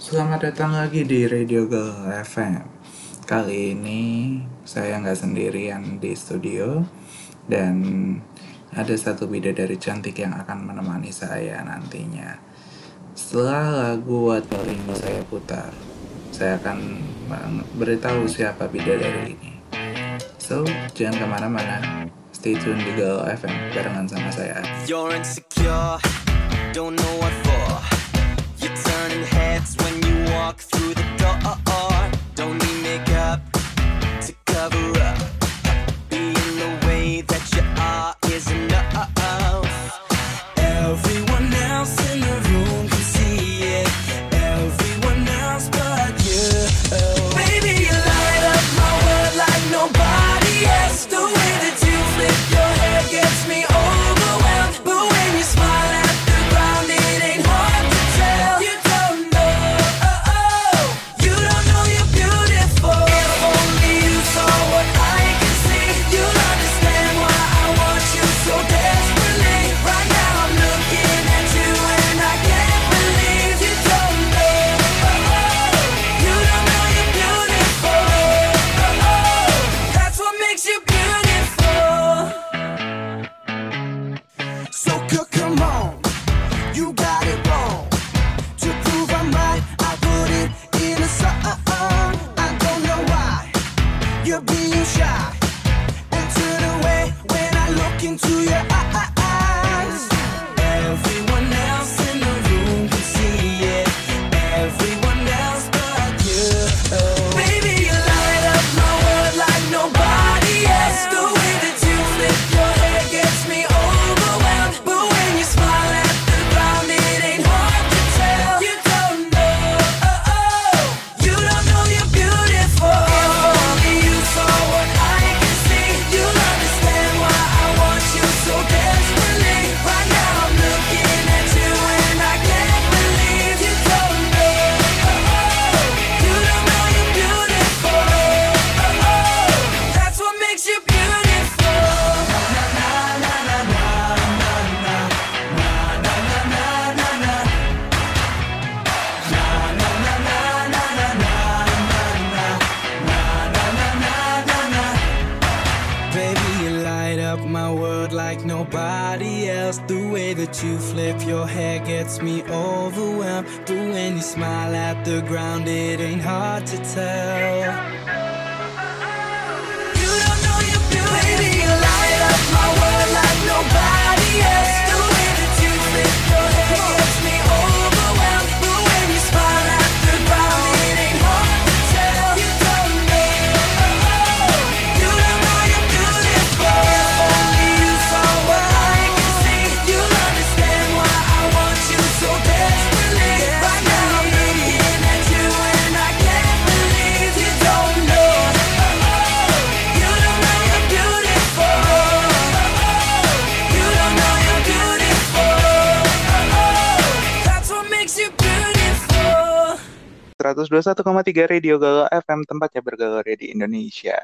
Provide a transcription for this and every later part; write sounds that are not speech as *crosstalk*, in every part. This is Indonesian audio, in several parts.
Selamat datang lagi di Radio Girl FM. Kali ini saya nggak sendirian di studio dan ada satu bidadari cantik yang akan menemani saya nantinya. Setelah lagu Girl ini saya putar, saya akan beritahu siapa bidadari ini. So, jangan ke mana-mana. Stay tune di Girl FM barengan sama saya. You're insecure, don't know what heads when you walk through the door. Up my world like nobody else. The way that you flip your hair gets me overwhelmed. But when you smile at the ground, it ain't hard to tell. Light up my world like nobody else. The way that you flip your hair 121,3 Radio Galau FM tempatnya bergaleri di Indonesia.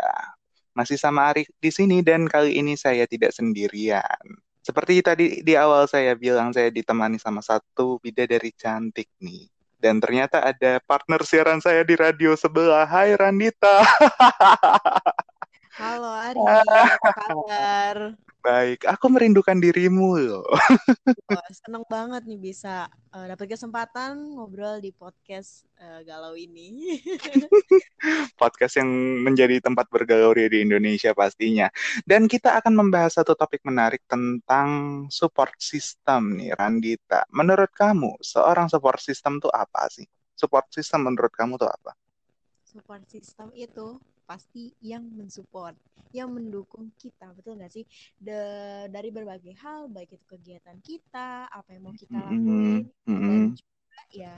Masih sama Ari di sini dan kali ini saya tidak sendirian. Seperti tadi di awal saya bilang saya ditemani sama satu bidadari cantik nih. Dan ternyata ada partner siaran saya di radio sebelah. Hai Randita. *laughs* Halo Ari, apa kabar? Baik, aku merindukan dirimu loh. *laughs* Wah, seneng banget nih bisa eh, dapat kesempatan ngobrol di podcast eh, galau ini. *laughs* Podcast yang menjadi tempat bergaleri di Indonesia pastinya. Dan kita akan membahas satu topik menarik tentang support system nih, Randita. Menurut kamu, seorang support system tuh apa sih? Support system menurut kamu tuh apa? Support system itu pasti yang mensupport, yang mendukung kita, betul nggak sih? De- dari berbagai hal, baik itu kegiatan kita, apa yang mau kita lakuin, Mm-mm, dan mm-mm. juga ya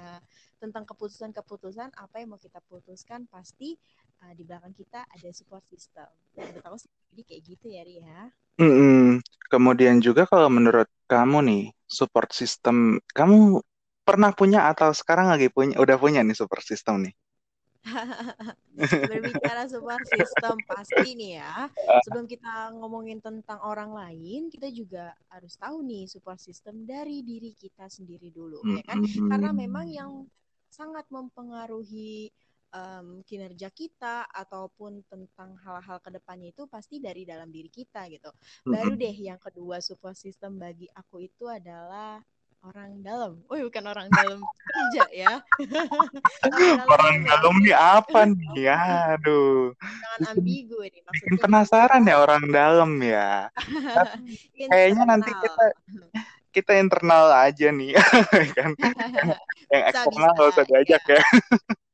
tentang keputusan-keputusan apa yang mau kita putuskan, pasti eh, di belakang kita ada support system. Udah tahu sih, jadi kayak gitu ya, Ri ya. Mm-mm. Kemudian juga kalau menurut kamu nih, support system, kamu pernah punya atau sekarang lagi punya, udah punya nih support system nih? *laughs* Berbicara support system pasti nih ya. Sebelum kita ngomongin tentang orang lain, kita juga harus tahu nih support system dari diri kita sendiri dulu, ya kan? Karena memang yang sangat mempengaruhi em, kinerja kita ataupun tentang hal-hal ke depannya itu pasti dari dalam diri kita gitu. Baru deh yang kedua support system bagi aku itu adalah orang dalam. Oh bukan orang dalam kerja ya. *laughs* orang dalam Orang dalam nih apa nih? Aduh, jangan bikin, ambigu ini bikin maksudnya gini penasaran ya orang dalam ya. *laughs* Kayaknya nanti kita kita internal aja nih, *laughs* kan? Yang eksternal usah diajak ya.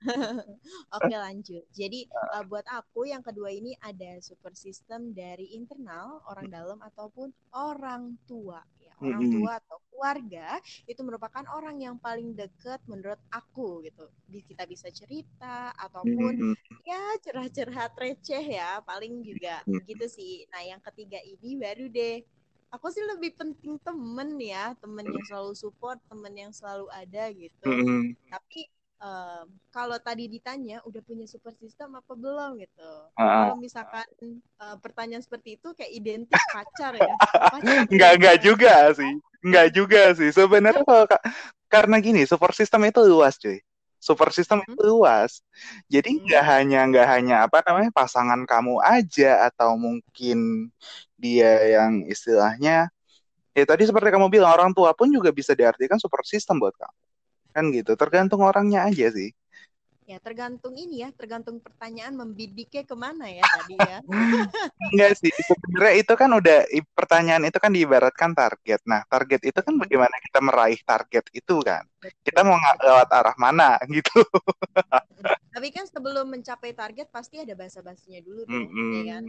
*laughs* Oke lanjut. Jadi uh, buat aku yang kedua ini ada super system dari internal orang dalam ataupun orang tua. Ya, orang tua atau keluarga itu merupakan orang yang paling dekat menurut aku gitu. Kita bisa cerita ataupun ya curhat-curhat receh ya paling juga gitu sih. Nah yang ketiga ini baru deh. Aku sih lebih penting temen ya, temen yang selalu support, temen yang selalu ada gitu. Mm-mm. Tapi em, kalau tadi ditanya udah punya support system apa belum gitu. Ah, Kalau misalkan eh, pertanyaan seperti itu kayak identik pacar ya. Pacar *laughs* Nggak ya. nggak juga sih, nggak juga sih. Sebenarnya kalau ka- karena gini, support system itu luas cuy. Support system itu Hmm? luas. Jadi Hmm. nggak hanya nggak hanya apa namanya pasangan kamu aja atau mungkin dia yang istilahnya ya tadi seperti kamu bilang orang tua pun juga bisa diartikan support system buat kamu. Kan gitu, tergantung orangnya aja sih. Ya tergantung ini ya, tergantung pertanyaan membidiknya ke mana ya tadi ya. *laughs* Enggak sih, sebenarnya itu kan udah pertanyaan itu kan diibaratkan target. Nah, target itu kan Hmm, bagaimana kita meraih target itu kan. Kita mau lewat arah mana *laughs* gitu. Tapi kan sebelum mencapai target pasti ada basa-basinya dulu dong, ya kan?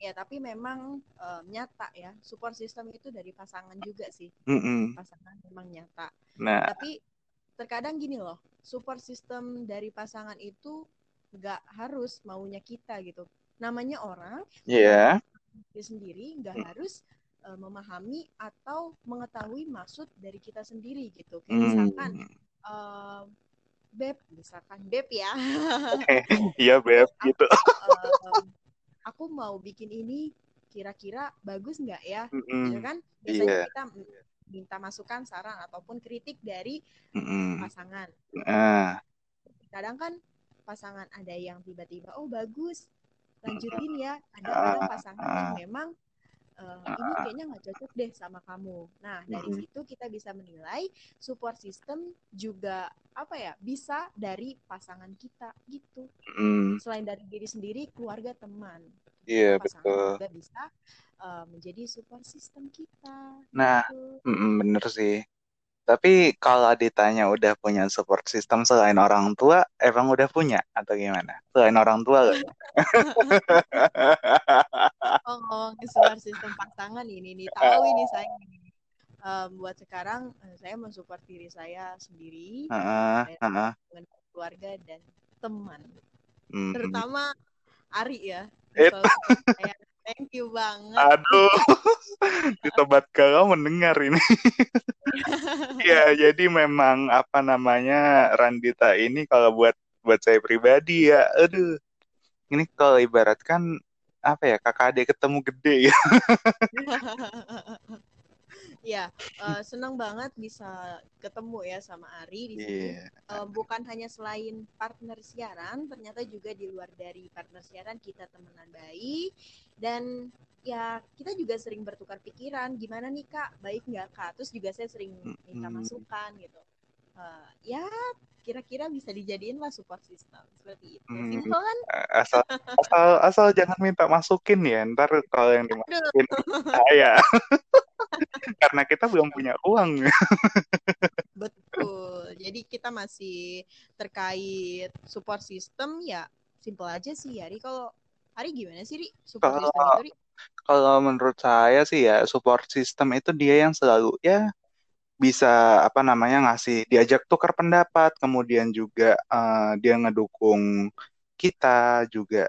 Ya tapi memang em, nyata ya, support system itu dari pasangan juga sih. Mm-mm. Pasangan memang nyata. Nah, Tapi terkadang gini loh, support system dari pasangan itu nggak harus maunya kita gitu. Namanya orang, ya. diri sendiri nggak harus eh, memahami atau mengetahui maksud dari kita sendiri gitu. Kayak misalkan, Hmm. eh, beb, misalkan beb ya. Iya, Beb, Aku, gitu. em, aku mau bikin ini kira-kira bagus nggak ya? Gitu Mm-mm. kan? Biasanya Iya. kita minta masukan, saran ataupun kritik dari pasangan. Ah, Kadang kan pasangan ada yang tiba-tiba, oh bagus, lanjutin ya. Ada kadang ah, pasangan yang ah, memang eh, ini ah. kayaknya nggak cocok deh sama kamu. Nah dari Mm-mm. situ kita bisa menilai support system juga apa ya bisa dari pasangan kita gitu. Mm. Selain dari diri sendiri, keluarga, teman. Iya, Juga pasangan betul. juga bisa eh, menjadi support system kita Nah, gitu. mm-mm, bener sih. Tapi kalau ditanya udah punya support system selain orang tua, emang udah punya atau gimana? Selain orang tua loh. *laughs* Oh, *laughs* ngomongin support system pasangan ini nih, tahu ini saya ini. Em, buat sekarang eh, saya mensupport diri saya sendiri, Heeh, saya heeh. dengan keluarga dan teman. Mm. Terutama Ari ya, It, yang selalu support saya. Thank you banget. aduh, *laughs* si Sobat Galau mendengar ini. *laughs* Ya, jadi memang apa namanya Randita ini kalau buat buat saya pribadi ya, aduh, ini kalau ibaratkan apa ya kakak adik ketemu gede ya. *laughs* Ya, *laughs* eh, senang banget bisa ketemu ya sama Ari di sini. Iya. Eh, bukan hanya selain partner siaran, ternyata juga di luar dari partner siaran kita temenan baik dan ya kita juga sering bertukar pikiran. Gimana nih kak, baik nggak kak? Terus juga saya sering minta masukan gitu. Eh, ya kira-kira bisa dijadiin lah support system seperti itu. Hmm, Simple kan? asal asal asal jangan minta masukin ya, ntar kalau yang dimasukin saya *laughs* karena kita belum punya uang. *laughs* betul. Jadi kita masih terkait support system ya simple aja sih ya. Ri kalau Ari gimana sih Ri? Support Kalau system itu Ri? kalau menurut saya sih ya support system itu dia yang selalu ya bisa apa namanya ngasih diajak tukar pendapat, kemudian juga eh, dia ngedukung kita juga.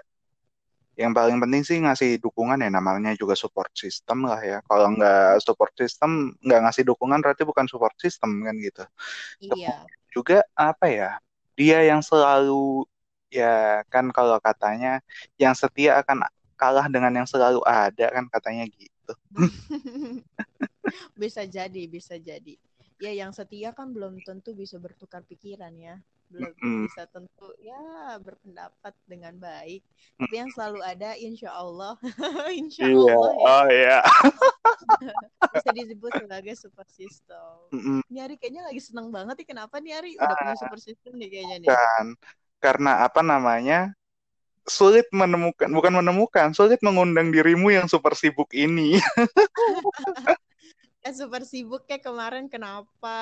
Yang paling penting sih ngasih dukungan ya namanya juga support system lah ya. Kalau nggak support system nggak ngasih dukungan berarti bukan support system kan gitu. Iya. juga apa ya dia yang selalu ya kan kalau katanya yang setia akan kalah dengan yang selalu ada kan katanya gitu *laughs* bisa jadi, bisa jadi. Ya yang setia kan belum tentu bisa bertukar pikiran ya. Belum Mm. bisa tentu ya berpendapat dengan baik tapi yang selalu ada insya Allah *laughs* insya Iya, Allah ya oh iya. *laughs* bisa disebut sebagai super system Mm-mm. ini Ari kayaknya lagi seneng banget nih kenapa nih Ari udah punya super system nih kayaknya nih Kan, karena apa namanya? Sulit menemukan, bukan menemukan, sulit mengundang dirimu yang super sibuk ini. *laughs* eh super sibuk kayak kemarin kenapa?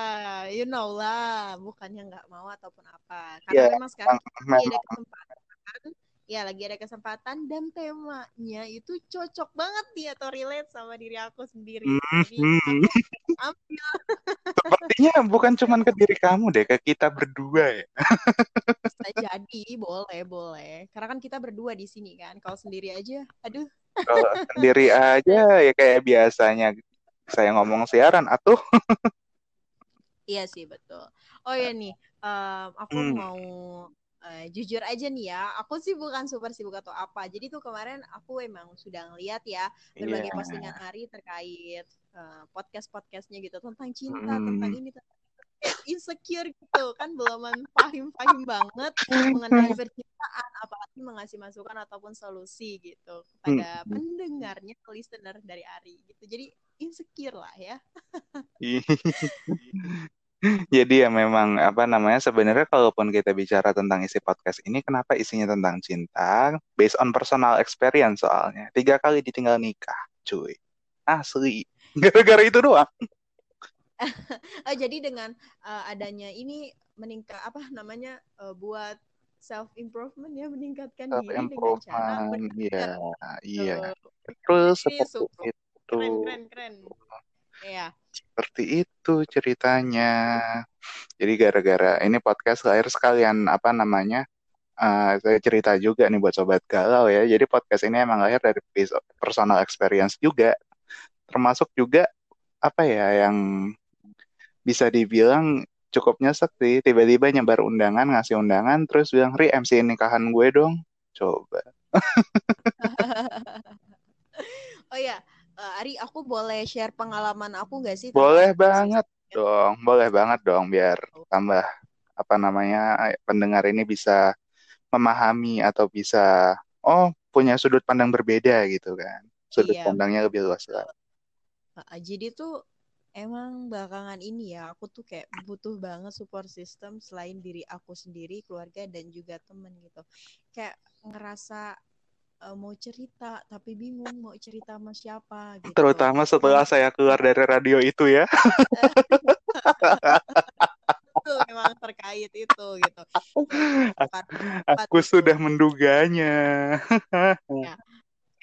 You know lah bukannya nggak mau ataupun apa. Karena Ya, memang sekarang memang, ada kesempatan ya lagi ada kesempatan dan temanya itu cocok banget nih atau relate sama diri aku sendiri. Jadi Mhm. aku ambil. Sepertinya bukan cuma ke diri kamu deh, ke kita berdua ya. bisa jadi boleh boleh. Karena kan kita berdua di sini kan kalau sendiri aja aduh. Kalau sendiri aja ya kayak biasanya saya ngomong siaran atuh. iya sih betul oh ya nih em, aku Hmm. mau eh, jujur aja nih ya aku sih bukan super sibuk atau apa jadi tuh kemarin aku emang sudah ngeliat ya berbagai Iya. postingan Ari terkait eh, podcast-podcastnya gitu tentang cinta tentang Hmm. ini tentang. Kayak insecure gitu kan belum pahim-pahim banget mengenai percintaan apalagi mengasih masukan ataupun solusi gitu kepada Hmm. pendengarnya listener dari Ari gitu. Jadi insecure lah ya. *laughs* Jadi ya memang apa namanya sebenarnya kalaupun kita bicara tentang isi podcast ini kenapa isinya tentang cinta? Based on personal experience soalnya. Tiga kali ditinggal nikah cuy. Asli. *laughs* Gara-gara itu doang Oh, jadi dengan uh, adanya ini meningkat apa namanya uh, buat self improvement ya meningkatkan self diri dengan cara iya iya. Ini seperti itu. Keren keren keren. Iya. seperti itu ceritanya. Jadi gara-gara ini podcast lahir sekalian apa namanya eh, saya cerita juga nih buat sobat galau ya. Jadi podcast ini emang lahir dari personal experience juga. Termasuk juga apa ya yang bisa dibilang cukup nyesek sih tiba-tiba nyebar undangan ngasih undangan terus bilang Ri MC nikahan gue dong. Coba. *laughs* Oh ya, uh, Ari, aku boleh share pengalaman aku nggak sih boleh banget system? dong boleh banget dong biar tambah apa namanya pendengar ini bisa memahami atau bisa oh punya sudut pandang berbeda gitu kan. Sudut Iya, pandangnya lebih luas lah. Uh, jadi tuh emang belakangan ini ya aku tuh kayak butuh banget support system selain diri aku sendiri, keluarga dan juga temen gitu. Kayak ngerasa uh, mau cerita tapi bingung mau cerita sama siapa gitu. terutama setelah saya keluar dari radio itu ya itu memang terkait itu gitu. *laughs* Aku gitu. sudah menduganya Ya,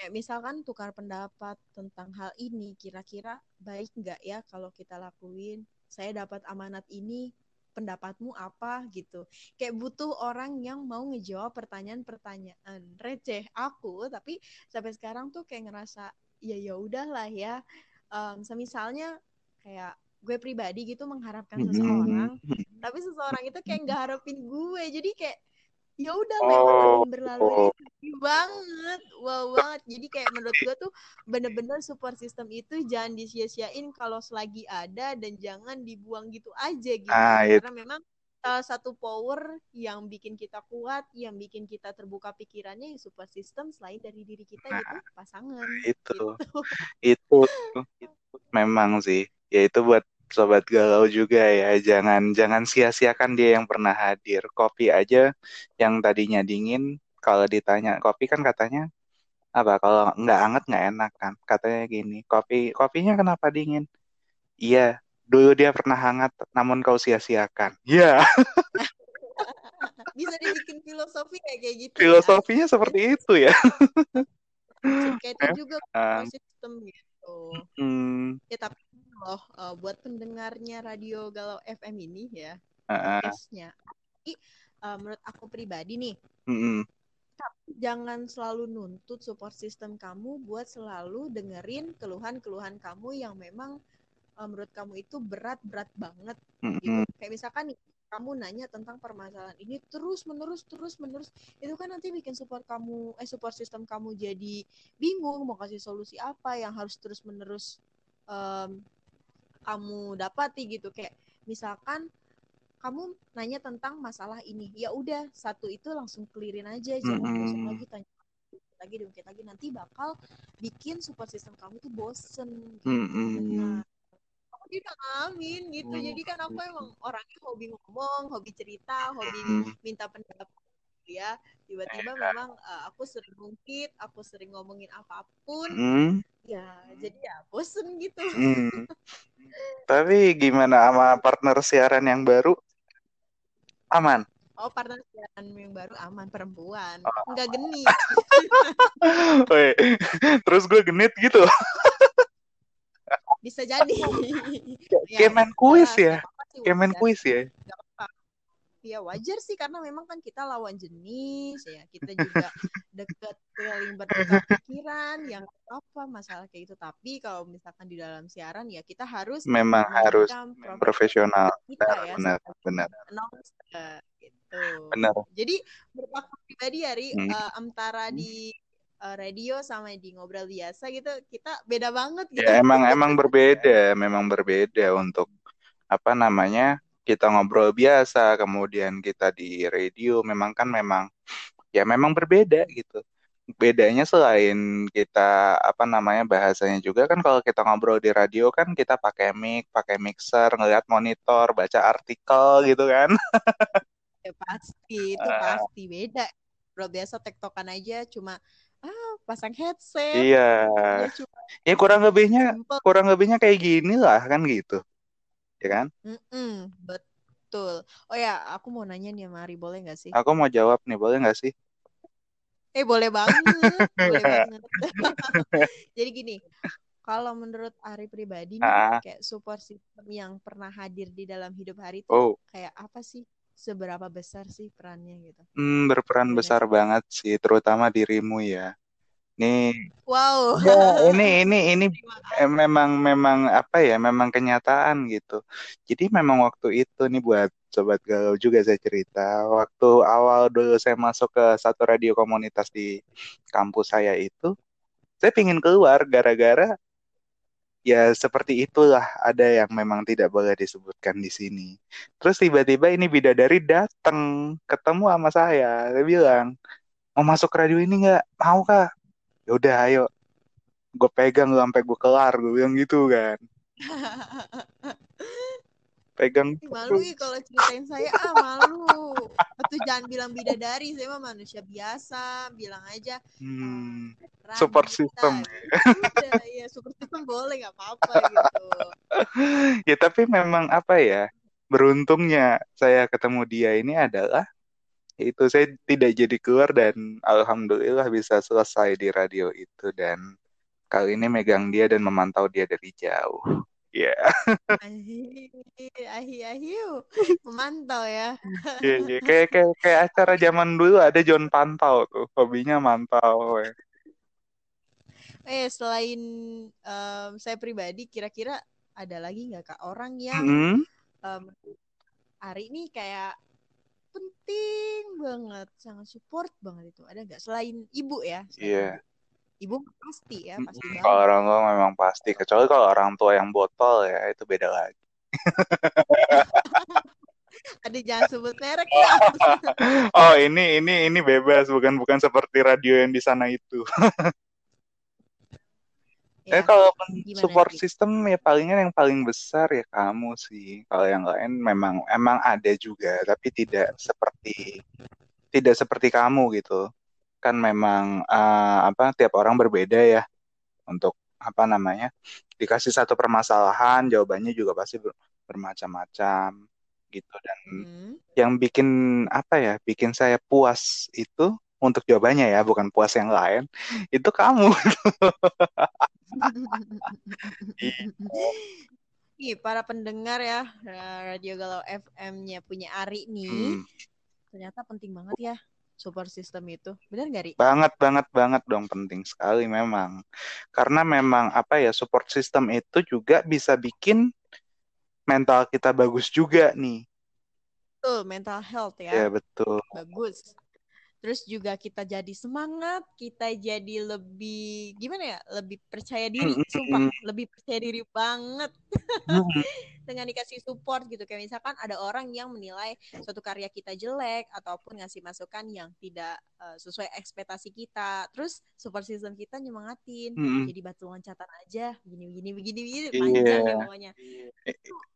kayak misalkan tukar pendapat tentang hal ini kira-kira baik nggak ya kalau kita lakuin? Saya dapat amanat ini pendapatmu apa gitu. Kayak butuh orang yang mau ngejawab pertanyaan-pertanyaan. Receh aku tapi sampai sekarang tuh kayak ngerasa ya ya udahlah ya. Em, semisalnya kayak gue pribadi gitu mengharapkan seseorang tapi seseorang itu kayak nggak harapin gue. Jadi kayak ya udah memang oh berlalu sedih banget. Wow banget. Jadi kayak menurut gue tuh bener-bener support system itu jangan disia-siain kalau selagi ada dan jangan dibuang gitu aja gitu. Ah itu karena memang salah satu power yang bikin kita kuat yang bikin kita terbuka pikirannya ya support system selain dari diri kita nah gitu pasangan. itu. Gitu. Itu memang sih. Ya itu buat sobat galau juga ya jangan jangan sia-siakan dia yang pernah hadir. Kopi aja yang tadinya dingin kalau ditanya kopi kan katanya apa? Kalau nggak hangat nggak enak kan? Katanya gini kopi kopinya kenapa dingin? Iya dulu dia pernah hangat namun kau sia-siakan. Ya *laughs* bisa dibikin filosofi kayak kayak gitu ya. Filosofinya seperti itu ya. Kayak itu juga Memang. support system gitu. Hmm, Ya tapi loh eh, buat pendengarnya radio Galau FM ini ya podcastnya. Tapi eh, menurut aku pribadi nih mm-mm. jangan selalu nuntut support system kamu buat selalu dengerin keluhan-keluhan kamu yang memang eh, menurut kamu itu berat-berat banget gitu. Mm-mm. Kayak misalkan nih kamu nanya tentang permasalahan ini terus menerus terus menerus itu kan nanti bikin support kamu eh support system kamu jadi bingung mau kasih solusi apa yang harus terus menerus em, kamu dapati gitu kayak misalkan kamu nanya tentang masalah ini ya udah satu itu langsung clearin aja jangan Mm-mm. besok lagi tanya lagi diungkit lagi nanti bakal bikin support system kamu tuh bosen gitu. Mm-mm. Nah, aku dia udah ngalamin gitu Hmm. jadi kan aku emang orangnya hobi ngomong hobi cerita hobi Mm. minta pendapat gitu ya tiba-tiba memang uh, aku sering ngungkit aku sering ngomongin apa pun Mm. ya jadi ya bosen gitu Mm. Tapi gimana sama partner siaran yang baru? Aman. oh partner siaran yang baru aman perempuan Oh. nggak genit *laughs* Weh, Terus gue genit gitu. bisa jadi ya, Kayak main kuis ya. ya, apa-apa sih, Kayak main wajar. kuis ya. Apa-apa. Ya wajar sih karena memang kan kita lawan jenis ya kita juga *laughs* deket saling bertukar pikiran yang apa masalah kayak itu tapi kalau misalkan di dalam siaran ya kita harus Memang harus profesional. kita Benar, ya benar, benar. gitu. Benar. Jadi aku pribadi Ari Hmm. eh, antara di eh, radio sama di ngobrol biasa gitu kita beda banget gitu. Ya emang emang berbeda, memang berbeda untuk apa namanya kita ngobrol biasa, kemudian kita di radio, memang kan memang ya memang berbeda gitu. Bedanya selain kita apa namanya bahasanya juga kan kalau kita ngobrol di radio kan kita pakai mic, pakai mixer, ngeliat monitor, baca artikel gitu kan. Ya, pasti itu Ah. pasti beda. Ngobrol biasa tektokan aja cuma ah pasang headset. Iya. Ya cuma Ya kurang lebihnya simple. kurang lebihnya kayak gini lah kan gitu. Ya kan? Mm-mm, betul. Oh ya, aku mau nanya nih sama Ari, boleh nggak sih? Aku mau jawab nih, boleh nggak sih? Eh boleh banget, *laughs* boleh banget. *laughs* Jadi gini, kalau menurut Ari pribadi nih, Ah. kayak support system yang pernah hadir di dalam hidup Ari itu Oh, kayak apa sih? Seberapa besar sih perannya gitu? hmm, berperan Gimana besar banget sih, terutama dirimu ya. Nih, Wow. ya ini *laughs* ini ini eh, memang memang apa ya, memang kenyataan gitu. Jadi memang waktu itu nih buat sobat galau juga saya cerita, waktu awal dulu saya masuk ke satu radio komunitas di kampus saya itu, saya pingin keluar gara-gara ya seperti itulah ada yang memang tidak boleh disebutkan di sini. Terus tiba-tiba ini bidadari datang ketemu sama saya. Dia bilang, mau masuk radio ini nggak? Mau kak? Ya udah ayo. Gue pegang lu sampai gue kelar. Gue bilang gitu kan. *laughs* Pegang malu ih kalau ceritain saya ah malu. Atau jangan bilang bidadari, saya mah manusia biasa, bilang aja Hmm, peran support kita. system. *laughs* Udah, ya support system boleh nggak apa-apa gitu. *laughs* ya tapi memang apa ya? Beruntungnya saya ketemu dia ini adalah itu saya tidak jadi keluar dan alhamdulillah bisa selesai di radio itu dan kali ini megang dia dan memantau dia dari jauh. Ya, Ahi, ahi, ahiu. Memantau ya. Iya, iya. kayak kayak kayak acara zaman dulu ada John Pantau tuh, hobinya mantau. ya. Eh, selain em, saya pribadi, kira-kira ada lagi nggak kak orang yang Mm-mm. em, Ari ini kayak penting banget, sangat support banget itu. Ada nggak selain ibu ya? Iya. ibu. Ibu pasti ya, pasti banget. Kalau orang tua memang pasti, kecuali kalau orang tua yang botol ya itu beda lagi. *laughs* Ada jangan sebut merek ya. *laughs* Oh ini ini ini bebas bukan bukan seperti radio yang di sana itu. *laughs* Eh Ya, kalau pen- gimana support Ri? system ya palingan yang paling besar ya kamu sih. Kalau yang lain memang emang ada juga tapi tidak seperti tidak seperti kamu gitu. Kan memang eh, apa tiap orang berbeda ya untuk apa namanya dikasih satu permasalahan jawabannya juga pasti ber- bermacam-macam gitu dan Mm. yang bikin apa ya bikin saya puas itu untuk jawabannya ya bukan puas yang lain itu kamu *laughs* Nih, para pendengar ya, Radio Galau FM-nya punya Ari nih, Hmm, ternyata penting banget ya support system itu. Benar nggak, Ri? banget banget banget dong penting sekali memang karena memang apa ya support system itu juga bisa bikin mental kita bagus juga nih Betul, mental health ya ya. betul Bagus. Terus juga kita jadi semangat, kita jadi lebih gimana ya, lebih percaya diri, sumpah, lebih percaya diri banget *laughs* dengan dikasih support gitu. Kayak misalkan ada orang yang menilai suatu karya kita jelek ataupun ngasih masukan yang tidak eh, sesuai ekspektasi kita. Terus support system kita nyemangatin. Mm-mm. Jadi batu loncatan aja, begini begini begini begini Iya. panjang deh pokoknya.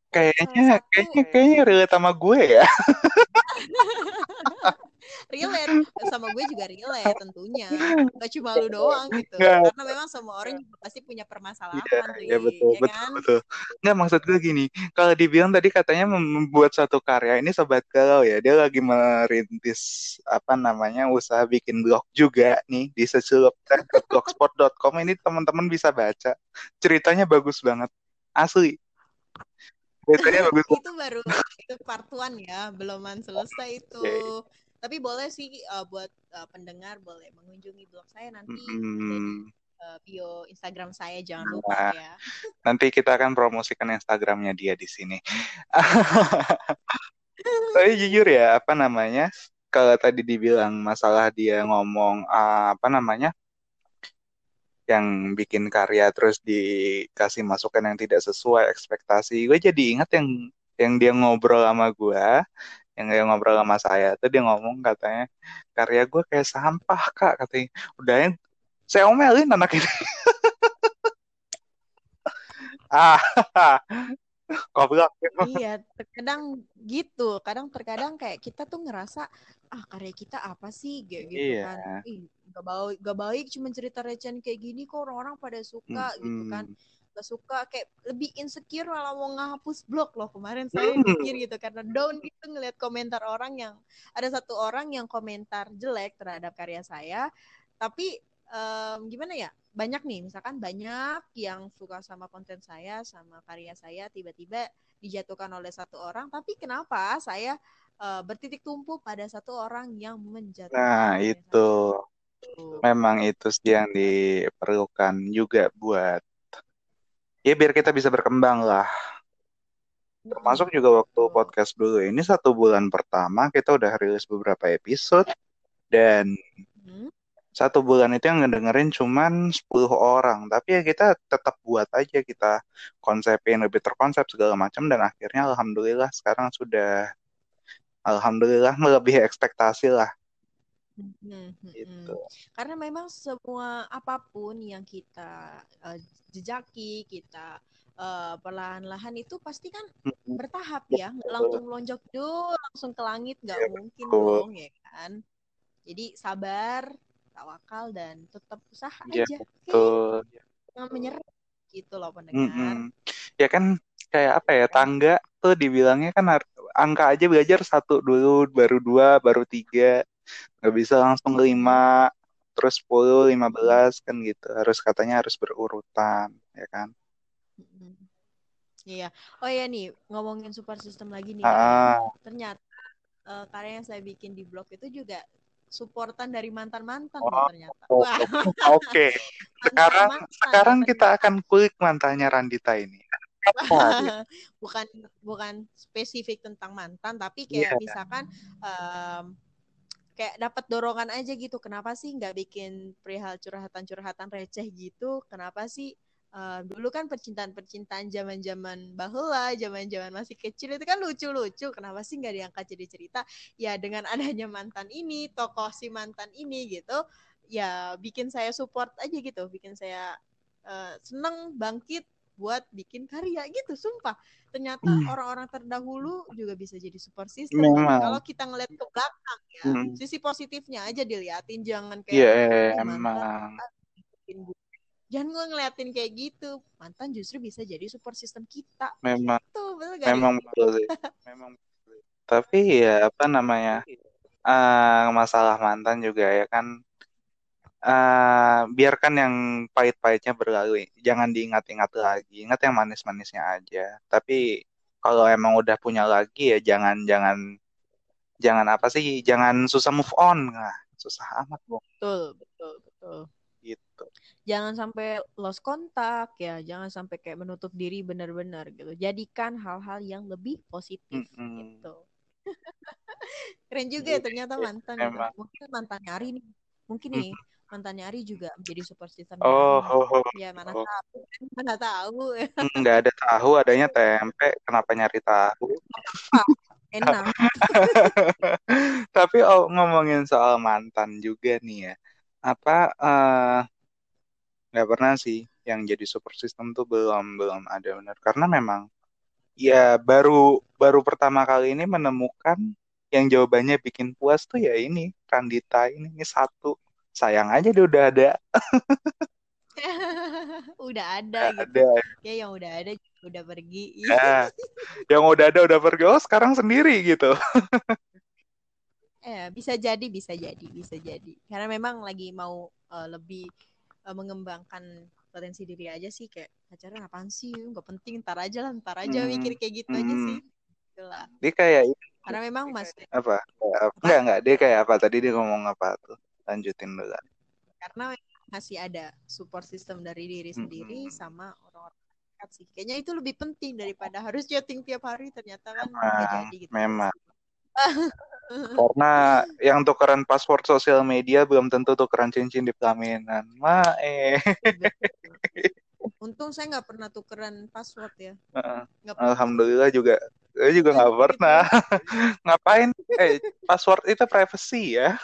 Kayaknya, Salah satu- kayaknya, kayaknya relate sama gue ya. *laughs* relate. Sama gue juga relate tentunya. *laughs* Gak cuma lu doang gitu. Nggak. karena memang semua orang juga pasti punya permasalahan Iya, Ri, betul, ya betul, kan? betul. Nggak, maksud gue gini, kalau dibilang tadi katanya mem- membuat satu karya ini sobat galau ya, dia lagi merintis apa namanya usaha bikin blog juga nih di seceluptech.blogspot.com ini teman-teman bisa baca. Ceritanya bagus banget, asli. Ceritanya bagus *laughs* itu baru itu part one ya. Beluman selesai itu. Tapi boleh sih uh, buat uh, pendengar boleh mengunjungi blog saya nanti ada di Mm-mm. uh, bio Instagram saya jangan Nah. lupa ya *laughs* Nanti kita akan promosikan Instagramnya dia di sini. *laughs* Tapi jujur ya, apa namanya? Kalau tadi dibilang masalah dia ngomong ah, apa namanya? yang bikin karya terus dikasih masukan yang tidak sesuai ekspektasi. Gue jadi ingat yang yang dia ngobrol sama gue, yang dia ngobrol sama saya tuh dia ngomong katanya karya gue kayak sampah kak katanya. Udahnya saya omelin anak ini. *laughs* ah, *laughs* goblok. iya terkadang gitu kadang terkadang kayak kita tuh ngerasa ah karya kita apa sih kayak gitu Iya. kan ih gak baik gak baik cuma cerita recehan kayak gini kok orang-orang pada suka gitu kan. Gak suka kayak lebih insecure malah mau ngehapus blog loh kemarin saya Hmm. mikir gitu karena down gitu ngelihat komentar orang yang ada satu orang yang komentar jelek terhadap karya saya tapi em, gimana ya banyak nih misalkan banyak yang suka sama konten saya sama karya saya tiba-tiba dijatuhkan oleh satu orang tapi kenapa saya eh, bertitik tumpu pada satu orang yang menjatuhkan Nah, itu saya. memang itu sih yang diperlukan juga buat ya biar kita bisa berkembang lah. Termasuk juga waktu podcast dulu ini satu bulan pertama kita udah rilis beberapa episode. Dan Hmm. satu bulan itu yang ngedengerin cuman 10 orang. Tapi ya kita tetap buat aja kita konsepin lebih terkonsep segala macam. Dan akhirnya alhamdulillah sekarang sudah alhamdulillah melebihi ekspektasi lah Hmm, hmm, hmm. gitu. Karena memang semua apa pun yang kita eh, jejaki, kita eh, perlahan-lahan itu pasti kan bertahap ya, nggak langsung lonjok dulu, langsung ke langit, nggak Iya, mungkin betul. dong ya kan. Jadi sabar, tawakal dan tetap usaha Iya, aja, betul. Jangan menyerah gitu loh pendengar. Mm-mm. Ya kan kayak apa ya tangga tuh dibilangnya kan angka aja belajar satu dulu baru dua baru tiga nggak bisa langsung lima terus 10, 15 kan gitu. Harus katanya harus berurutan ya kan? Mm-mm. Iya. Oh ya nih, ngomongin support system lagi nih ah. Ternyata eh, karya yang saya bikin di blog itu juga supportan dari mantan-mantan oh, ternyata. oh, Wah, oke. *laughs* Sekarang mantan-mantan. Sekarang kita akan kulik mantannya Randita ini. *laughs* Bukan bukan spesifik tentang mantan tapi kayak misalkan em, kayak dapat dorongan aja gitu kenapa sih nggak bikin perihal curhatan-curhatan receh gitu? Kenapa sih eh, dulu kan percintaan-percintaan zaman-zaman bahula zaman-zaman masih kecil itu kan lucu-lucu kenapa sih nggak diangkat jadi cerita? Ya dengan *laughs* adanya mantan ini tokoh si mantan ini gitu ya bikin saya support aja gitu bikin saya eh, seneng bangkit buat bikin karya gitu sumpah. Ternyata Hmm. orang-orang terdahulu juga bisa jadi support system memang. kalau kita ngeliat ke belakang ya Hmm. sisi positifnya aja diliatin. Jangan Iya kayak "Ih, mantan emang. jangan gue ngeliatin kayak gitu. Mantan justru bisa jadi support system kita. Memang. Gitu betul gak memang betul sih memang tapi ya apa namanya eh masalah mantan juga ya kan eh biarkan yang pahit-pahitnya berlalu. Jangan diingat-ingat lagi. Ingat yang manis-manisnya aja. Tapi kalau emang udah punya lagi ya jangan jangan jangan apa sih jangan susah move on. Nah susah amat bong betul betul betul. Gitu. Jangan sampai lost kontak ya. Jangan sampai kayak menutup diri benar-benar gitu. Jadikan hal-hal yang lebih positif Mm-mm. gitu. *laughs* Keren juga ya ternyata mantan gitu. Emang. Mungkin mantan Ari nih. Mungkin nih mantannya Ari juga menjadi super system Oh, oh, oh. Ya mana oh. tahu, kan? mana tahu. nggak ada tahu, adanya tempe. Kenapa nyari tahu? Enak. *laughs* Tapi oh, ngomongin soal mantan juga nih ya. Apa eh, nggak pernah sih yang jadi super system tuh belum belum ada benar. Karena memang ya baru baru pertama kali ini menemukan yang jawabannya bikin puas tuh ya ini Randita ini, ini satu. Sayang aja dia udah ada. *laughs* udah ada gitu. Ada. Ya yang udah ada udah pergi. Ya, yang udah ada udah pergi. Oh, sekarang sendiri gitu. Eh, bisa jadi, bisa jadi, bisa jadi. Karena memang lagi mau eh, lebih eh, mengembangkan potensi diri aja sih kayak pacaran apaan sih? Nggak penting, ntar aja lah, ntar aja Hmm, mikir kayak gitu aja hmm. sih. Gitu lah. Dia kayak Karena memang masih apa? Apa? Enggak, enggak. Dia kayak apa? Tadi dia ngomong apa tuh? Lanjutin dulu. karena masih ada support system dari diri sendiri Mm-mm. sama orang-orang terdekat sih. Kayaknya itu lebih penting daripada harus chatting tiap hari ternyata kan Memang, jadi gitu. memang. *laughs* Karena yang tukeran password sosial media belum tentu tukeran cincin di pelaminan. Ma eh. Untung saya nggak pernah tukeran password ya. Pernah. Alhamdulillah juga. Saya juga nggak pernah. Ngapain? Eh, password itu privacy ya.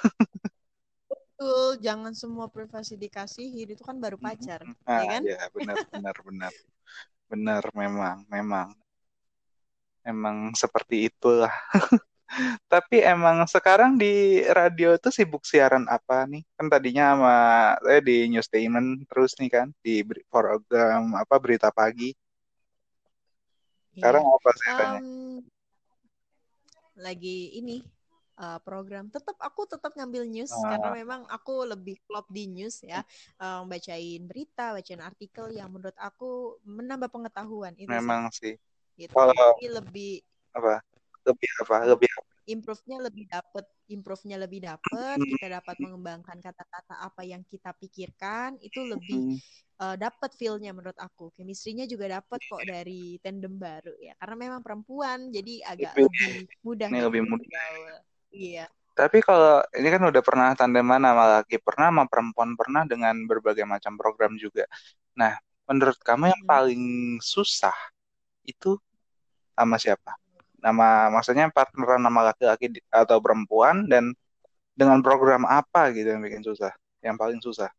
Betul, jangan semua privasi dikasihin itu kan baru pacar, Ah, ya kan? ya benar, benar, benar. Benar, memang, memang. Emang seperti itulah. *laughs* Tapi emang sekarang di radio tuh sibuk siaran apa nih? Kan tadinya sama saya di News Statement terus nih kan di program apa berita pagi. Sekarang Iya. apa siarannya? Em, lagi ini uh, program. Tetap aku tetap ngambil news Ah. karena memang aku lebih klop di news ya, Um, bacain berita, bacain artikel yang menurut aku menambah pengetahuan itu sih. Memang sih. Gitu. Kalau Jadi lebih apa? Lebih apa? Lebih apa? improve-nya lebih dapet, improve-nya lebih dapet, Hmm, kita dapat mengembangkan kata-kata apa yang kita pikirkan, itu lebih uh, dapat feel-nya menurut aku. Chemistry-nya juga dapat kok dari tandem baru ya. Karena memang perempuan jadi agak lebih lebih mudah ini lebih mudah. Iya. Tapi kalau ini kan udah pernah tandeman sama laki, pernah sama perempuan, pernah dengan berbagai macam program juga. Nah, menurut kamu yang Mm. paling susah itu sama siapa? Nama maksudnya partneran sama laki-laki atau perempuan dan dengan program apa gitu yang bikin susah? Yang paling susah.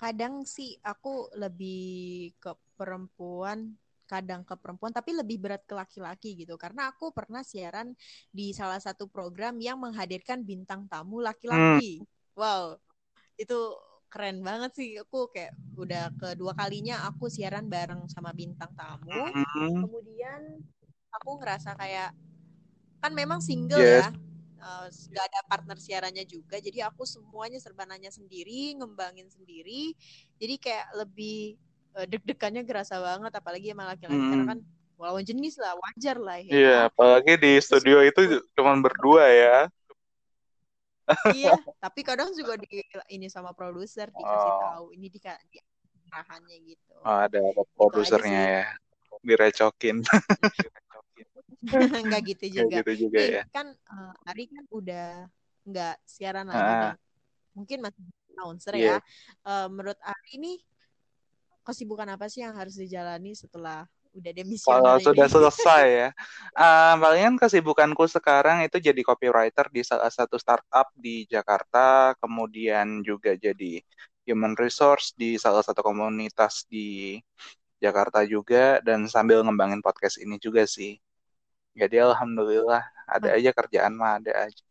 Kadang sih aku lebih ke perempuan, kadang ke perempuan, tapi lebih berat ke laki-laki gitu. Karena aku pernah siaran di salah satu program yang menghadirkan bintang tamu Hmm, laki-laki. Wow, itu keren banget sih. Aku kayak udah kedua kalinya aku siaran bareng sama bintang tamu. hmm, Kemudian aku ngerasa kayak kan memang single yes, ya. eh, Gak ada partner siarannya juga. Jadi aku semuanya serba nanya sendiri, ngembangin sendiri. Jadi kayak lebih eh, deg-degannya kerasa banget apalagi sama laki-laki karena hmm, kan lawan jenis lah, wajar lah ya iya. Apalagi di Terus studio itu cuma berdua ya. iya, *laughs* tapi kadang juga di ini sama produser dikasih Oh, tahu, ini di, di arahannya gitu. oh, ada ada Gitu produsernya ya, direcokin. Enggak *laughs* gitu Kayak juga. gitu juga Nih ya. kan eh, Ari kan udah nggak siaran lagi Ah, mungkin masih announcer iya. ya. Eh, menurut Ari ini kesibukan apa sih yang harus dijalani setelah udah Kalau demisioner sudah ini? selesai ya, Ah, palingan kesibukanku sekarang itu jadi copywriter di salah satu startup di Jakarta, kemudian juga jadi human resource di salah satu komunitas di Jakarta juga, dan sambil ngembangin podcast ini juga sih. Jadi alhamdulillah ada aja kerjaan mah ada aja.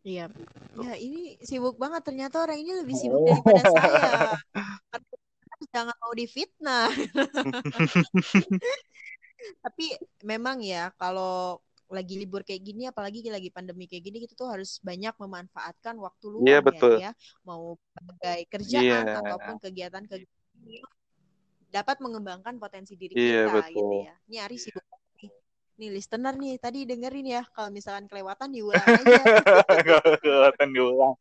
Iya. Ya, ini sibuk banget ternyata orang ini lebih sibuk daripada saya. *laughs* Jangan mau difitnah. *laughs* Tapi memang ya kalau lagi libur kayak gini apalagi lagi pandemi kayak gini kita tuh harus banyak memanfaatkan waktu Iya luang betul. ya ya mau sebagai kerjaan Iya, ataupun kegiatan-kegiatan dapat mengembangkan potensi diri iya kita gitu betul. ya. Ini Ari sibuk nih. Nih listener nih tadi dengerin ya kalau misalkan kelewatan diulang aja. *laughs* Kalau kelihatan diulang.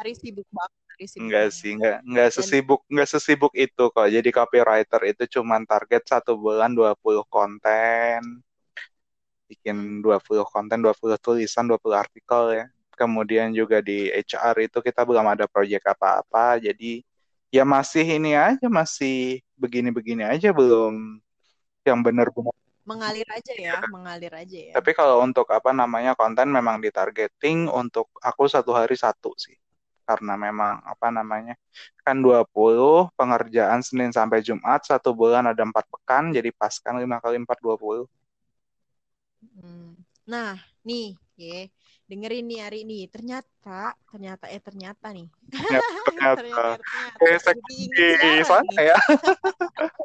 Ari sibuk banget, Ari sibuk Enggak sih, enggak enggak sesibuk enggak sesibuk itu kok. Jadi copywriter itu cuman target satu bulan 20 konten. bikin 20 konten, 20 tulisan, 20 artikel ya. Kemudian juga di HR itu kita belum ada proyek apa-apa, jadi ya masih ini aja, masih begini-begini aja, belum yang benar-benar mengalir aja ya, mengalir aja ya. Tapi kalau untuk apa namanya konten memang ditargeting untuk aku satu hari satu sih. Karena memang apa namanya kan 20 pengerjaan Senin sampai Jumat satu bulan ada empat pekan jadi pas kan 5 kali 4 20. Hmm. Nah, nih, ya, dengerin nih hari ini. Ternyata, ternyata eh ternyata nih. Ternyata, *laughs* ternyata, ternyata. Kayak Jadi inget di siaran sana nih. ya.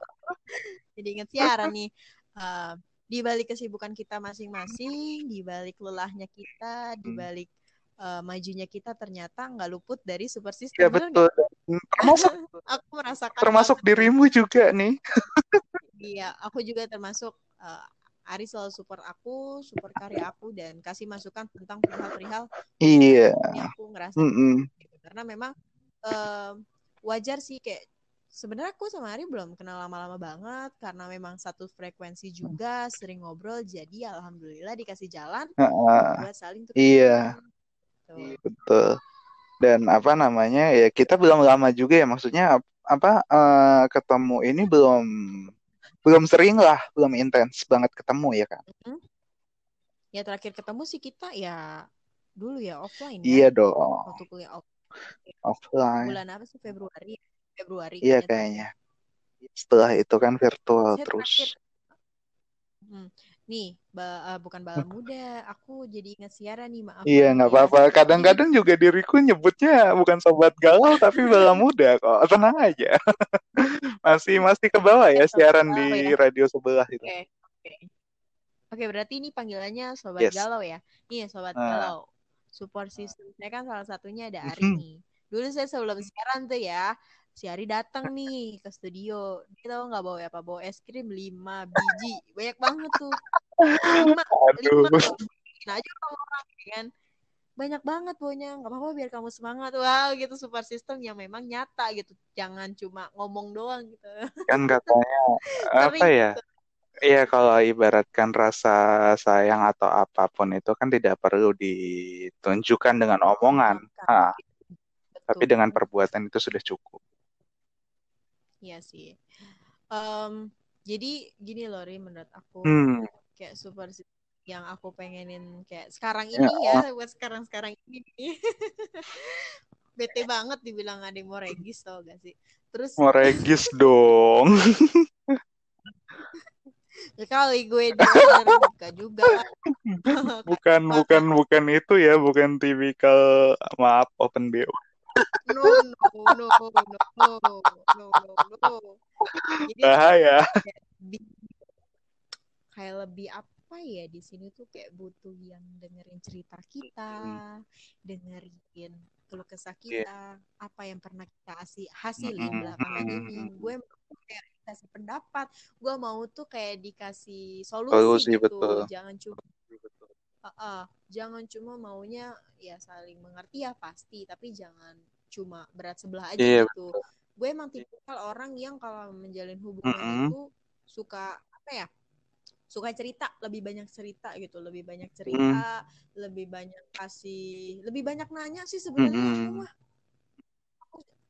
*laughs* Jadi inget siaran nih. Eh, di balik kesibukan kita masing-masing, di balik lelahnya kita, di Hmm. Eh, majunya kita ternyata nggak luput dari super Ya system bener betul. nggak? Termasuk *laughs* Aku merasakan termasuk banget dirimu juga nih. Iya, aku juga termasuk eh, Ari selalu support aku, support karya aku dan kasih masukan tentang perihal-perihal Iya. yang aku ngerasa Mm-mm. gitu. Karena memang eh, wajar sih kayak sebenarnya aku sama Ari belum kenal lama-lama banget karena memang satu frekuensi juga, sering ngobrol jadi alhamdulillah dikasih jalan Heeh. buat saling tukar Iya. Betul. Dan apa namanya ya kita belum lama juga ya maksudnya ap- apa eh, ketemu ini belum belum sering lah, belum intens banget ketemu ya kan. Ya terakhir ketemu sih kita ya dulu ya offline ya Iya dong, waktu kuliah off offline. bulan apa sih Februari Februari Iya kayaknya. Setelah itu kan virtual Saya terus. terakhir Hmm. Nih, ba- eh, bukan bala muda. Aku jadi ingat siaran nih, maaf Iya nggak ya. apa-apa. Kadang-kadang juga diriku nyebutnya bukan sobat galau tapi *laughs* bala muda kok. Tenang aja. *laughs* Masih masih ke bawah ya siaran di ya. radio sebelah itu. Oke, oke. Oke, berarti ini panggilannya sobat Yes. galau ya. Nih, sobat Nah. galau. Support system saya kan salah satunya ada Ari nih. Dulu saya sebelum siaran tuh ya, si Ari datang *laughs* nih ke studio. Dia tahu nggak bawa apa? Bawa es krim 5 biji. Banyak banget tuh. 5, 5 Aduh. loh. Nah, aja sama orang ya kan. Banyak banget baunya. Nggak apa-apa biar kamu semangat. Wow, gitu support system yang memang nyata gitu. Jangan cuma ngomong doang gitu. *laughs* Kan katanya apa ya? gitu. Iya kalau ibaratkan rasa sayang atau apa pun itu kan tidak perlu ditunjukkan dengan omongan. Diungkapkan. Ah, tapi dengan perbuatan itu sudah cukup. Iya sih. Em, jadi gini loh, Ri, menurut aku Hmm. kayak super yang aku pengenin kayak sekarang Ya, ini ya, buat sekarang-sekarang ini nih. *laughs* Bete banget dibilang ada yang mau regis tau gak sih? Terus mau regis dong. *laughs* ya kali gue buka juga. Bukan *laughs* bukan bukan itu ya, bukan tipikal maaf open BO. No, no, no, no, no, no, no. Jadi Bahaya. kayak lebih kayak lebih apa ya di sini tuh kayak butuh yang dengerin cerita kita, dengerin keluh kesah Iya. kita, apa yang pernah kita asi- hasilin belakangan ini. Gue mau kayak dikasih pendapat, gue mau tuh kayak dikasih solusi, Solusi gitu. betul. Jangan cuma Heeh, jangan cuma maunya ya saling mengerti ya pasti, tapi jangan cuma berat sebelah aja Iya, gitu. Gue emang tipikal orang yang kalau menjalin hubungan Mm-mm. itu suka apa ya? Suka cerita, lebih banyak cerita gitu, lebih banyak cerita, lebih banyak kasih, lebih banyak nanya sih sebenarnya aku Mm-mm. mah.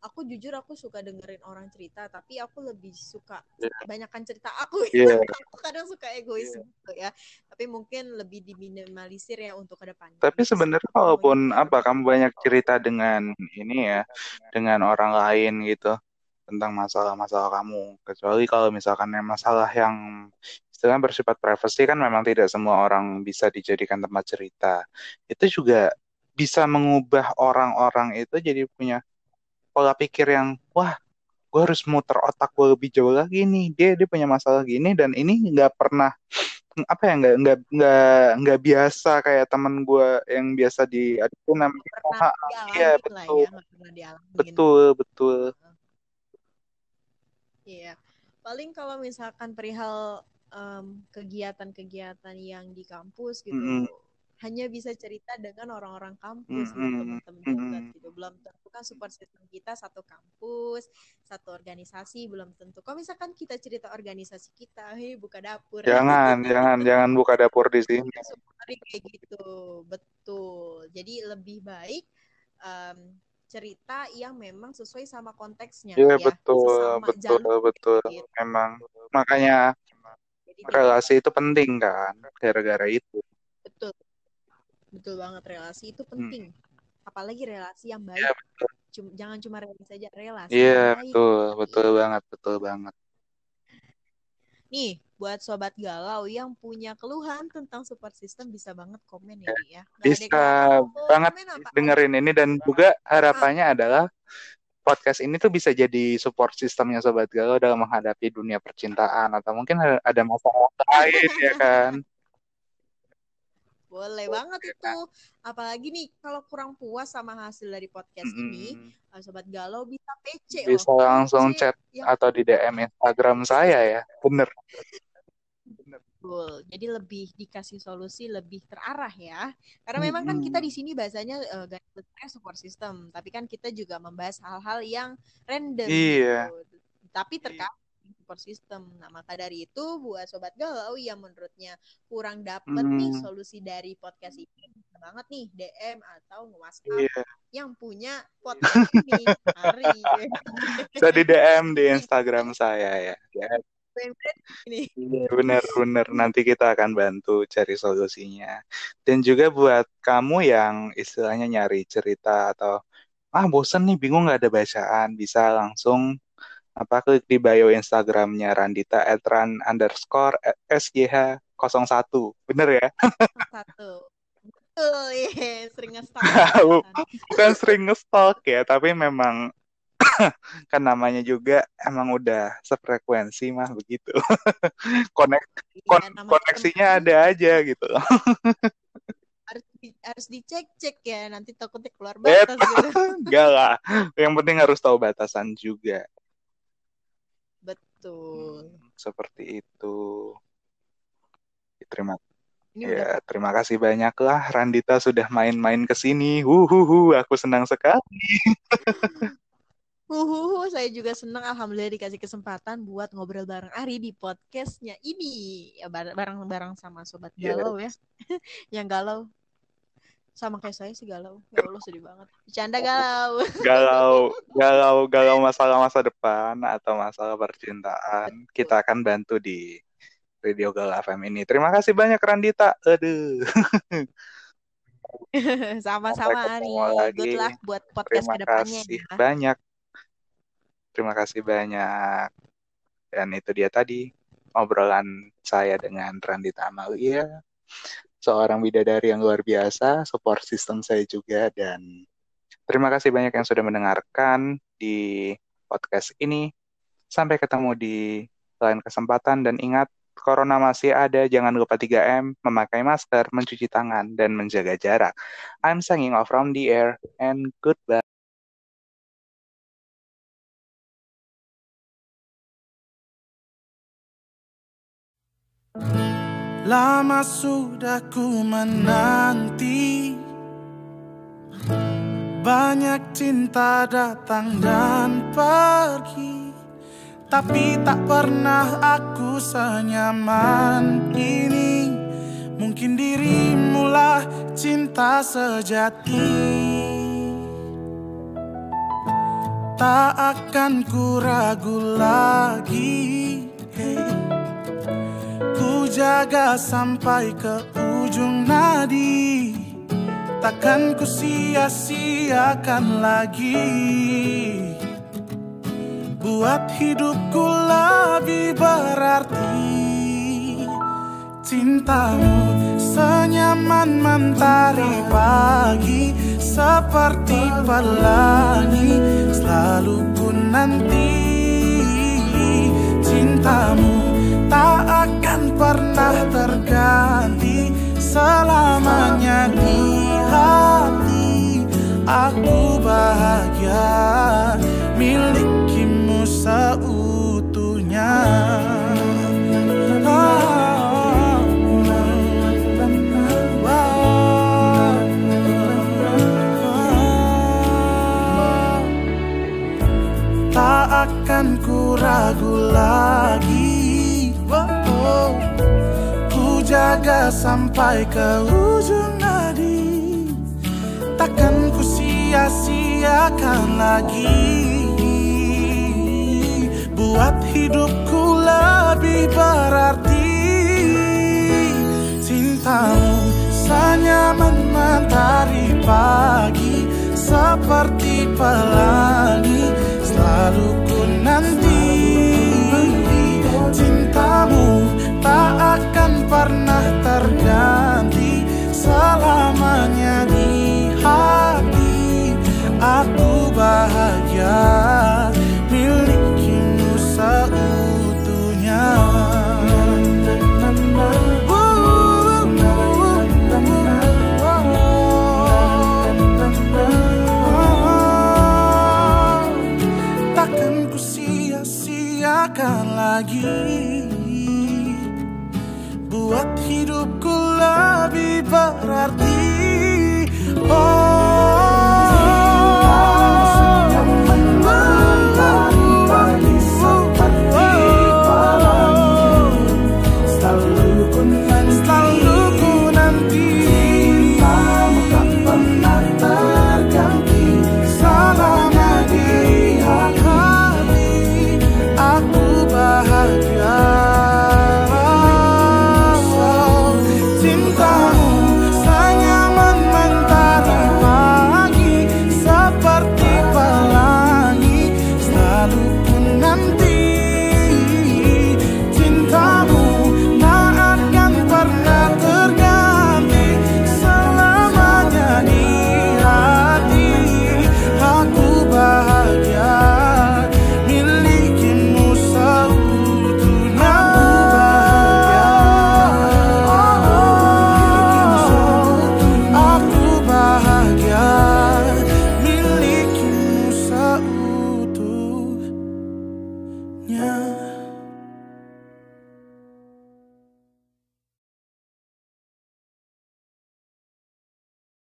Aku, jujur aku suka dengerin orang cerita, tapi aku lebih suka Iya. banyakkan cerita aku. Iya. *laughs* aku kadang suka egois gitu ya tapi mungkin lebih diminimalisir ya untuk ke depannya Tapi sebenarnya kayak apa kamu banyak cerita dengan ini ya, dengan orang lain gitu tentang masalah-masalah kamu. Kecuali kalau misalkan yang masalah yang istilahnya bersifat privasi kan memang tidak semua orang bisa dijadikan tempat cerita. Itu juga bisa mengubah orang-orang itu jadi punya pola pikir yang wah gue harus muter otak gue lebih jauh lagi nih. Dia dia punya masalah gini dan ini nggak pernah apa ya nggak nggak nggak nggak biasa kayak temen gue yang biasa nggak pernah Ha, iya dialamin lah betul. ya betul betul. Iya, paling kalau misalkan perihal em, kegiatan-kegiatan yang di kampus gitu, Mm-mm. Hanya bisa cerita dengan orang-orang kampus gitu Mm-mm. teman-teman Mm-mm. dekat gitu belum tentu kan support system kita satu kampus satu organisasi belum tentu kalau misalkan kita cerita organisasi kita hei buka dapur *laughs* Jangan, jangan, jangan buka dapur di sini. Kayak gitu betul jadi lebih baik em, cerita yang memang sesuai sama konteksnya Iya ya betul, sesama betul, jalur betul. gitu. Memang makanya Jadi relasi itu penting kan, gara-gara itu. Betul betul banget relasi itu Hmm. penting apalagi relasi yang baik Iya betul. Jangan cuma relasi saja relasi Iya baik betul, betul banget, betul banget. nih buat sobat galau yang punya keluhan tentang support system bisa banget komen ya Dik, ya Bisa banget komen dengerin ini dan juga harapannya adalah podcast ini tuh bisa jadi support sistemnya Sobat Galau dalam menghadapi dunia percintaan atau mungkin ada masalah lain ya kan. Boleh banget itu apalagi nih kalau kurang puas sama hasil dari podcast ini Mm-mm. eh, sobat galau bisa PC Bisa loh langsung PC chat yang atau di DM Instagram saya ya. Bener. Betul. Jadi lebih dikasih solusi lebih terarah ya. Karena memang kan kita di sini bahasanya uh, garis support system, tapi kan kita juga membahas hal-hal yang random Iya. gitu. Tapi terkait support system. Nah, maka dari itu buat sobat galau yang menurutnya kurang dapet nih Hmm. solusi dari podcast ini bisa banget nih DM atau WhatsApp Iya. yang punya podcast *laughs* ini. Bisa di DM di Instagram saya ya. ini. Bener-bener nanti kita akan bantu cari solusinya. Dan juga buat kamu yang istilahnya nyari cerita atau ah bosen nih bingung nggak ada bacaan bisa langsung apa klik di bio Instagramnya Randita @ran underscore SGH 01 bener ya Satu. Betul, iya. Sering nge-stalk. Kan. bukan sering nge-stalk ya tapi memang *coughs* kan namanya juga emang udah sefrekuensi mah begitu *laughs* konek Iya, kon- koneksinya teman ada aja gitu *laughs* harus di- harus dicek-cek ya nanti takutnya keluar batas gitu. *laughs* enggak lah yang penting harus tahu batasan juga Betul. Hmm, seperti itu terima Ini udah ya terima kasih banyak lah Randita sudah main-main ke sini Huhuhu, aku senang sekali *laughs* Huhuhu, saya juga senang alhamdulillah dikasih kesempatan buat ngobrol bareng Ari di podcastnya ini. Ya bar- bareng-bareng sama sobat Iya. galau ya. *laughs* Yang galau sama kayak saya sih galau. Ya Allah sedih banget. Bercanda galau. *laughs* galau galau galau masalah masa depan atau masalah percintaan kita akan bantu di Radio Galau FM ini terima kasih banyak Randita aduh *laughs* Sama-sama Ari. lagi. Good luck buat podcast terima ke depannya kasih ya. banyak terima kasih banyak dan itu dia tadi obrolan saya dengan Randita Amalia seorang bidadari yang luar biasa support system saya juga dan terima kasih banyak yang sudah mendengarkan di podcast ini sampai ketemu di lain kesempatan dan ingat Corona masih ada, jangan lupa 3M, memakai masker, mencuci tangan, dan menjaga jarak. I'm signing off from the air, and goodbye. Lama sudah ku menanti. Banyak cinta datang dan pergi. Tapi tak pernah aku senyaman ini. Mungkin dirimulah cinta sejati. Tak akan ku ragu lagi. hey. Jaga sampai ke ujung nadi. Takkan ku sia-siakan lagi. Buat hidupku lebih berarti Cintamu senyaman mentari pagi Seperti pelangi. Selalu ku nanti Cintamu tak akan pernah terganti Selamanya di hati. Aku bahagia milikimu seutuhnya sampai ke ujung nadi. Takkan ku sia-siakan lagi. Buat hidupku lebih berarti. Cintamu senyaman mentari pagi Seperti pelangi Selalu ku pernah terganti Selamanya di hati. Aku bahagia milikimu seutuhnya. Takkan ku sia-siakan lagi hidupku lebih berarti